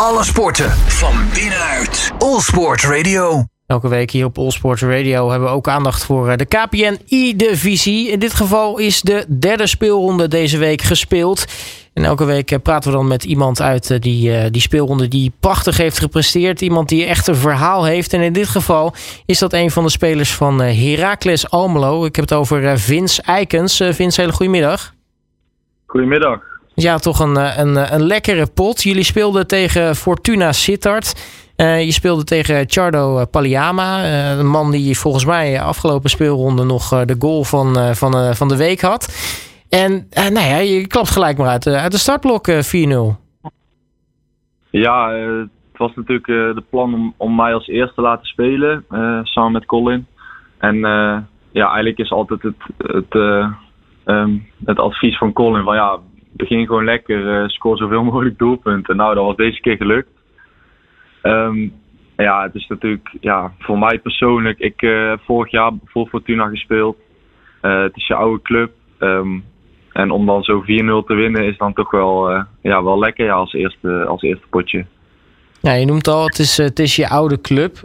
Alle sporten van binnenuit. All Sport Radio. Elke week hier op All Sports Radio hebben we ook aandacht voor eh, de KPN E-divisie. In dit geval is de derde speelronde deze week gespeeld. En elke week eh, praten we dan met iemand uit eh, die, die speelronde die prachtig heeft gepresteerd. Iemand die echt een verhaal heeft. En in dit geval is dat een van de spelers van Heracles Almelo. Ik heb het over Vince Eikens. Vince, hele goedemiddag. Goedemiddag. Ja, toch een, een, een lekkere pot. Jullie speelden tegen Fortuna Sittard. Uh, je speelde tegen Chardo eh, Paliama. Een man die volgens mij afgelopen speelronde nog de goal van, van, van de week had. En nou ja, je klapt gelijk maar uit, uit de startblok 4-0. Ja, het was natuurlijk de plan om, om mij als eerste te laten spelen. samen met Colin. En ja, eigenlijk is altijd het, het, um, het advies van Colin van ja, begin gewoon lekker, score zoveel mogelijk doelpunten. Nou, dat was deze keer gelukt. Um, ja, het is natuurlijk ja, voor mij persoonlijk. Ik uh, heb vorig jaar voor Fortuna gespeeld. Uh, het is je oude club. Um, en om dan zo 4-0 te winnen is dan toch wel, uh, ja, wel lekker als, eerste, als eerste potje. Ja, je noemt al, het is, het is je oude club.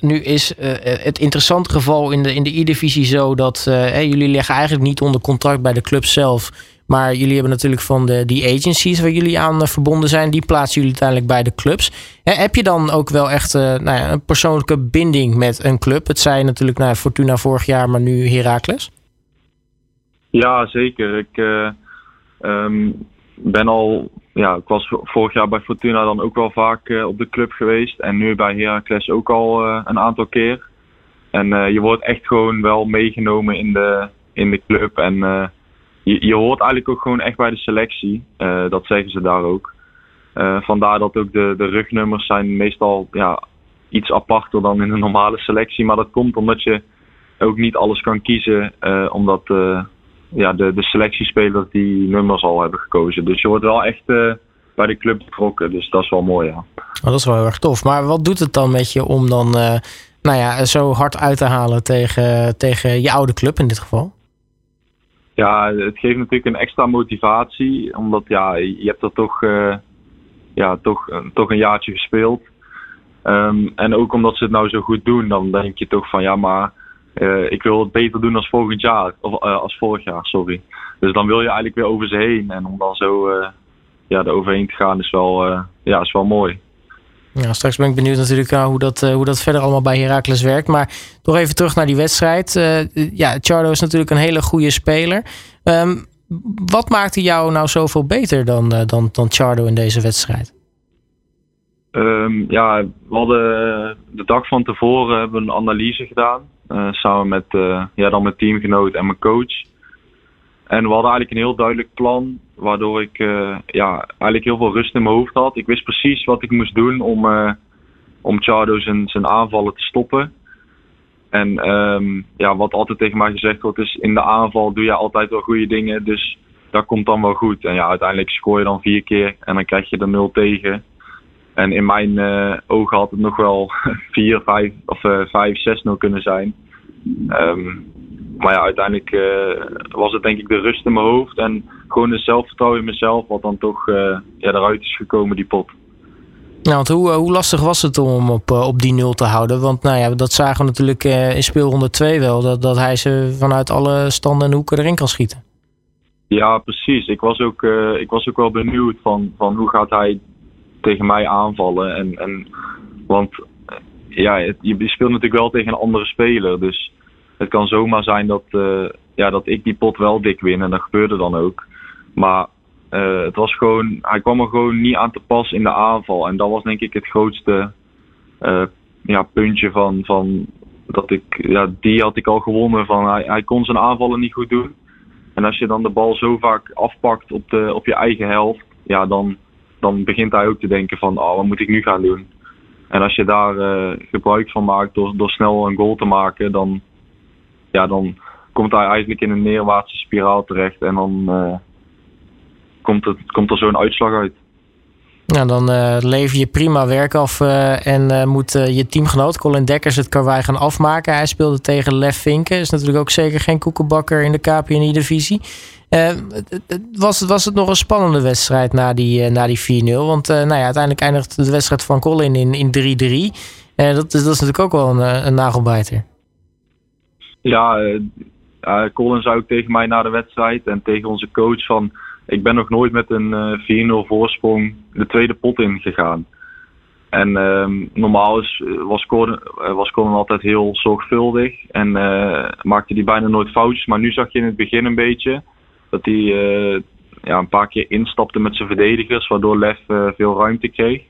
nu is het interessante geval in de, in de E-divisie zo dat jullie leggen eigenlijk niet onder contract bij de club zelf. Maar jullie hebben natuurlijk van de, die agencies waar jullie aan eh, verbonden zijn, die plaatsen jullie uiteindelijk bij de clubs. heb je dan ook wel echt uh, nou ja, een persoonlijke binding met een club? Het zei natuurlijk nou, Fortuna vorig jaar, maar nu Heracles. Ja, zeker. Ik uh, um, ben al, ja, ik was vorig jaar bij Fortuna dan ook wel vaak op de club geweest. En nu bij Heracles ook al een aantal keer. En je wordt echt gewoon wel meegenomen in de, in de club. En je, hoort eigenlijk ook gewoon echt bij de selectie. Uh, dat zeggen ze daar ook. Uh, vandaar dat ook de, de rugnummers zijn meestal ja, iets aparter dan in een normale selectie. Maar dat komt omdat je ook niet alles kan kiezen. Uh, omdat ja, de, de selectiespelers die nummers al hebben gekozen. Dus je wordt wel echt bij de club betrokken. Dus dat is wel mooi, ja. Dat is wel heel erg tof. Maar wat doet het dan met je om dan nou ja, zo hard uit te halen tegen, tegen je oude club in dit geval? Ja, het geeft natuurlijk een extra motivatie. Omdat ja, je hebt er toch, uh, ja, toch, uh, toch een jaartje gespeeld. Um, en ook omdat ze het nou zo goed doen, dan denk je toch van ja, maar uh, ik wil het beter doen als volgend jaar. Of als vorig jaar, sorry. Dus dan wil je eigenlijk weer over ze heen. En om dan zo ja, er overheen te gaan is wel, ja, is wel mooi. Ja, straks ben ik benieuwd natuurlijk uh, hoe, dat, uh, hoe dat verder allemaal bij Heracles werkt. Maar toch even terug naar die wedstrijd. Uh, ja, Charlo is natuurlijk een hele goede speler. Um, wat maakte jou nou zoveel beter dan, dan, dan Charlo in deze wedstrijd? Um, ja, we hadden de dag van tevoren hebben een analyse gedaan. samen met, ja, dan mijn teamgenoot en mijn coach. En we hadden eigenlijk een heel duidelijk plan, waardoor ik uh, ja, eigenlijk heel veel rust in mijn hoofd had. Ik wist precies wat ik moest doen om, uh, om zijn, zijn aanvallen te stoppen. En um, ja, wat altijd tegen mij gezegd wordt is, in de aanval doe je altijd wel goede dingen, dus dat komt dan wel goed. En ja, uiteindelijk scoor je dan vier keer en dan krijg je er nul tegen. En in mijn uh, ogen had het nog wel 4, 5 of 5, 6-0 kunnen zijn. Um, maar ja, uiteindelijk uh, was het denk ik de rust in mijn hoofd en gewoon het zelfvertrouwen in mezelf, wat dan toch uh, ja, eruit is gekomen, die pot. Nou, want hoe, uh, hoe lastig was het om op, op die nul te houden? Want nou ja, dat zagen we natuurlijk in speelronde 2 wel, dat, dat hij ze vanuit alle standen en hoeken erin kan schieten. Ja, precies. Ik was ook, ik was ook wel benieuwd van, van hoe gaat hij tegen mij aanvallen. En, en, want ja, je speelt natuurlijk wel tegen een andere speler, dus het kan zomaar zijn dat, uh, ja, dat ik die pot wel dik win en dat gebeurde dan ook. Maar uh, het was gewoon, hij kwam er gewoon niet aan te pas in de aanval. En dat was denk ik het grootste uh, ja, puntje van, van dat ik, ja, die had ik al gewonnen. Van hij, hij kon zijn aanvallen niet goed doen. En als je dan de bal zo vaak afpakt op, de, op je eigen helft, ja, dan, dan begint hij ook te denken van, oh, wat moet ik nu gaan doen? En als je daar gebruik van maakt door, door snel een goal te maken, dan, ja, dan komt hij eigenlijk in een neerwaartse spiraal terecht en dan uh, komt, het, komt er zo'n uitslag uit. Nou, dan uh, lever je prima werk af uh, en moet je teamgenoot Colin Dekkers het karwei gaan afmaken. Hij speelde tegen Lef Vinken, is natuurlijk ook zeker geen koekenbakker in de KPNI-divisie. was, was het nog een spannende wedstrijd na die, na die 4-0? Want nou ja, uiteindelijk eindigt de wedstrijd van Colin in, in 3-3. dat, dat is natuurlijk ook wel een, een nagelbijter. Ja, uh, Colin zei ook tegen mij na de wedstrijd en tegen onze coach van... Ik ben nog nooit met een 4-0 voorsprong de tweede pot ingegaan. En ehm, normaal is, was, Colin, was altijd heel zorgvuldig en maakte hij bijna nooit foutjes. Maar nu zag je in het begin een beetje dat hij ja, een paar keer instapte met zijn verdedigers, waardoor Lef veel ruimte kreeg.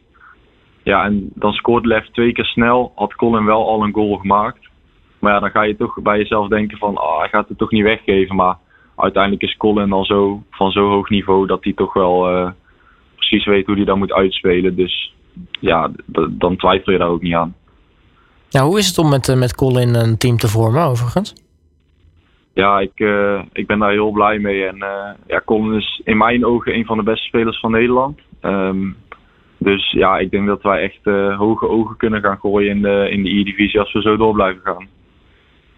Ja, en dan scoort Lef twee keer snel, had Colin wel al een goal gemaakt. Maar ja, dan ga je toch bij jezelf denken van, ah, hij gaat het toch niet weggeven. Maar uiteindelijk is Colin al zo van zo hoog niveau dat hij toch wel uh, precies weet hoe hij dat moet uitspelen. Dus ja, dan twijfel je daar ook niet aan. Ja, hoe is het om met, met Colin een team te vormen overigens? Ja, ik, uh, ik ben daar heel blij mee. En uh, ja, Colin is in mijn ogen een van de beste spelers van Nederland. Um, dus ja, ik denk dat wij echt hoge ogen kunnen gaan gooien in de, in de E-divisie als we zo door blijven gaan.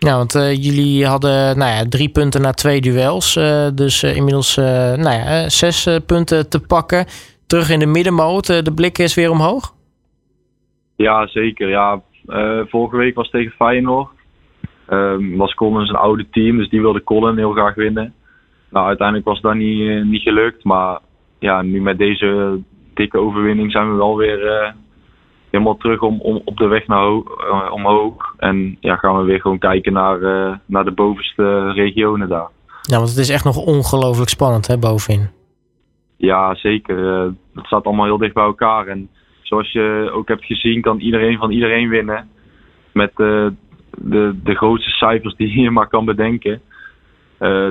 Ja, want uh, jullie hadden nou ja, drie punten na twee duels. Uh, dus inmiddels nou ja, zes punten te pakken. Terug in de middenmoot. de blik is weer omhoog? Ja, zeker. Ja, vorige week was tegen Feyenoord. Ehm, was Colin een oude team, dus die wilde Colin heel graag winnen. Nou, uiteindelijk was dat niet, niet gelukt. Maar ja, nu met deze dikke overwinning zijn we wel weer helemaal terug om, om, op de weg naar omhoog. En ja, gaan we weer gewoon kijken naar, uh, naar de bovenste regionen daar. Ja, want het is echt nog ongelooflijk spannend hè, bovenin. Ja, zeker. Uh, het staat allemaal heel dicht bij elkaar. En zoals je ook hebt gezien, kan iedereen van iedereen winnen. Met de, de grootste cijfers die je maar kan bedenken.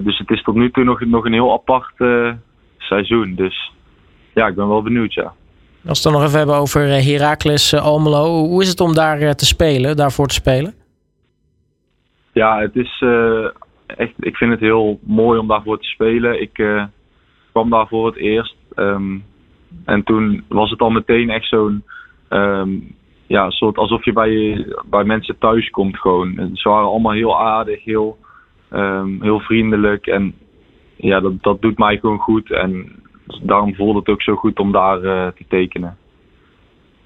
dus het is tot nu toe nog, nog een heel apart seizoen. Dus ja, ik ben wel benieuwd, ja. Als we het dan nog even hebben over eh, Heracles eh, Almelo. Hoe is het om daar eh, te spelen, daarvoor te spelen? Ja, het is echt, ik vind het heel mooi om daarvoor te spelen. Ik kwam daar voor het eerst. Ehm, en toen was het al meteen echt zo'n um, ja, soort alsof je bij, bij mensen thuis komt gewoon. Ze waren allemaal heel aardig, heel, um, heel vriendelijk. En ja, dat, dat doet mij gewoon goed. En daarom voelde het ook zo goed om daar uh, te tekenen.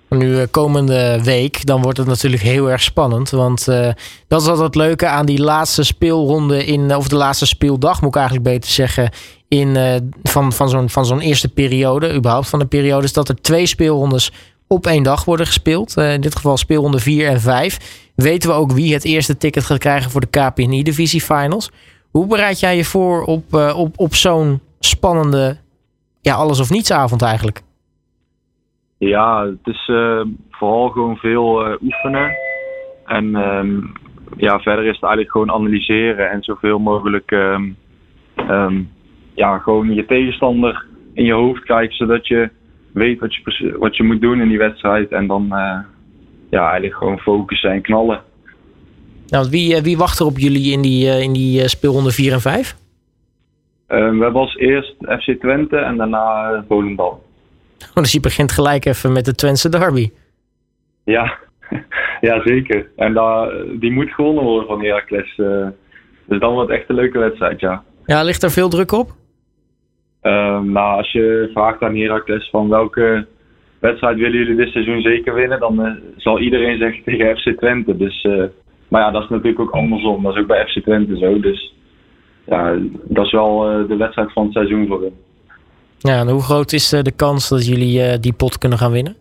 Nu eh, komende week, dan wordt het natuurlijk heel erg spannend. Want uh, dat is altijd het leuke aan die laatste speelronde in, of de laatste speeldag, moet ik eigenlijk beter zeggen. In, van, van zo'n van zo'n eerste periode, überhaupt van de periode, dat er twee speelrondes op één dag worden gespeeld. in dit geval speelronde 4 en 5. Weten we ook wie het eerste ticket gaat krijgen voor de KPNI-divisie finals. Hoe bereid jij je voor op, op, op zo'n spannende ja, alles of niets avond eigenlijk. Ja, het is uh, vooral gewoon veel uh, oefenen. En um, ja, verder is het eigenlijk gewoon analyseren en zoveel mogelijk um, um, ja, gewoon je tegenstander in je hoofd krijgen, zodat je weet wat je, wat je moet doen in die wedstrijd. En dan uh, ja, eigenlijk gewoon focussen en knallen. Nou, wie, wie wacht er op jullie in die, in die speelronde 4 en 5? Ehm, we hebben als eerst FC Twente en daarna eh, Volendam. Oh, dus je begint gelijk even met de Twentse derby. Ja, ja zeker. En die moet gewonnen worden van Heracles. Uh, dus dan wordt het echt een leuke wedstrijd, ja. Ja, ligt er veel druk op? Um, nou, als je vraagt aan Heracles van welke wedstrijd willen jullie dit seizoen zeker winnen, dan uh, zal iedereen zeggen tegen FC Twente. Dus, uh, maar ja, dat is natuurlijk ook andersom. Dat is ook bij FC Twente zo. Dus ja, dat is wel eh, de wedstrijd van het seizoen voor hem. Ja, en hoe groot is eh, de kans dat jullie eh, die pot kunnen gaan winnen?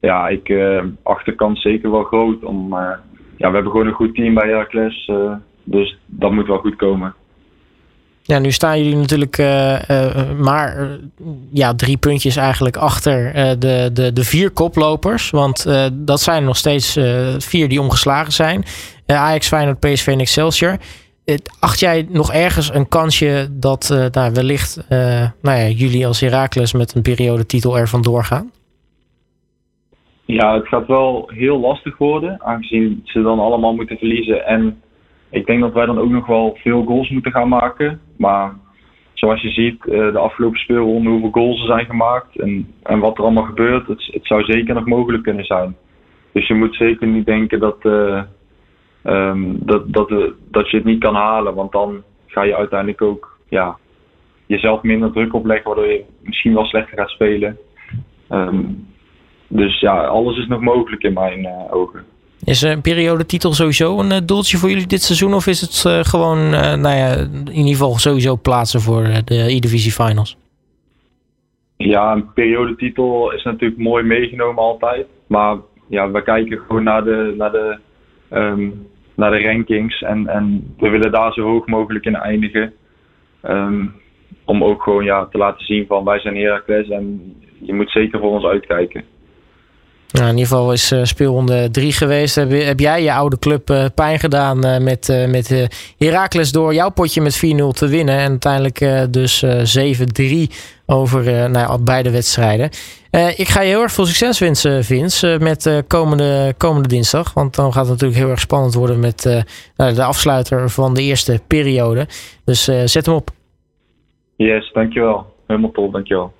Ja, ik acht de kans zeker wel groot. Om, ja, we hebben gewoon een goed team bij Heracles. dus dat moet wel goed komen. Ja, nu staan jullie natuurlijk maar ja, drie puntjes eigenlijk achter de, de, de vier koplopers. Want dat zijn nog steeds vier die omgeslagen zijn. Ajax, Feyenoord, PSV en Excelsior. Acht jij nog ergens een kansje dat uh, wellicht uh, nou ja, jullie als Heracles met een periodetitel er vandoor gaan? Ja, het gaat wel heel lastig worden, aangezien ze dan allemaal moeten verliezen. En ik denk dat wij dan ook nog wel veel goals moeten gaan maken. Maar zoals je ziet, uh, de afgelopen speelronde, hoeveel goals er zijn gemaakt en, en wat er allemaal gebeurt, het, het zou zeker nog mogelijk kunnen zijn. Dus je moet zeker niet denken dat, um, dat, dat, dat je het niet kan halen. Want dan ga je uiteindelijk ook ja, jezelf minder druk opleggen, waardoor je misschien wel slechter gaat spelen. Ehm, dus ja, alles is nog mogelijk in mijn uh, ogen. Is een periodetitel sowieso een uh, doeltje voor jullie dit seizoen? Of is het uh, gewoon, nou ja, in ieder geval sowieso plaatsen voor de E-Divisie Finals? Ja, een periodetitel is natuurlijk mooi meegenomen altijd. Maar ja, we kijken gewoon naar de, naar de, um, naar de rankings. En, en we willen daar zo hoog mogelijk in eindigen. Um, om ook gewoon ja, te laten zien van wij zijn Heracles en je moet zeker voor ons uitkijken. Nou, in ieder geval is uh, speelronde 3 geweest. Heb, heb, jij je oude club uh, pijn gedaan uh, met, met Heracles door jouw potje met 4-0 te winnen. En uiteindelijk dus 7-3 over nou, beide wedstrijden. ik ga je heel erg veel succes wensen, Vince, met komende, komende dinsdag. Want dan gaat het natuurlijk heel erg spannend worden met nou, de afsluiter van de eerste periode. Dus zet hem op. Yes, dankjewel. Helemaal top, dankjewel.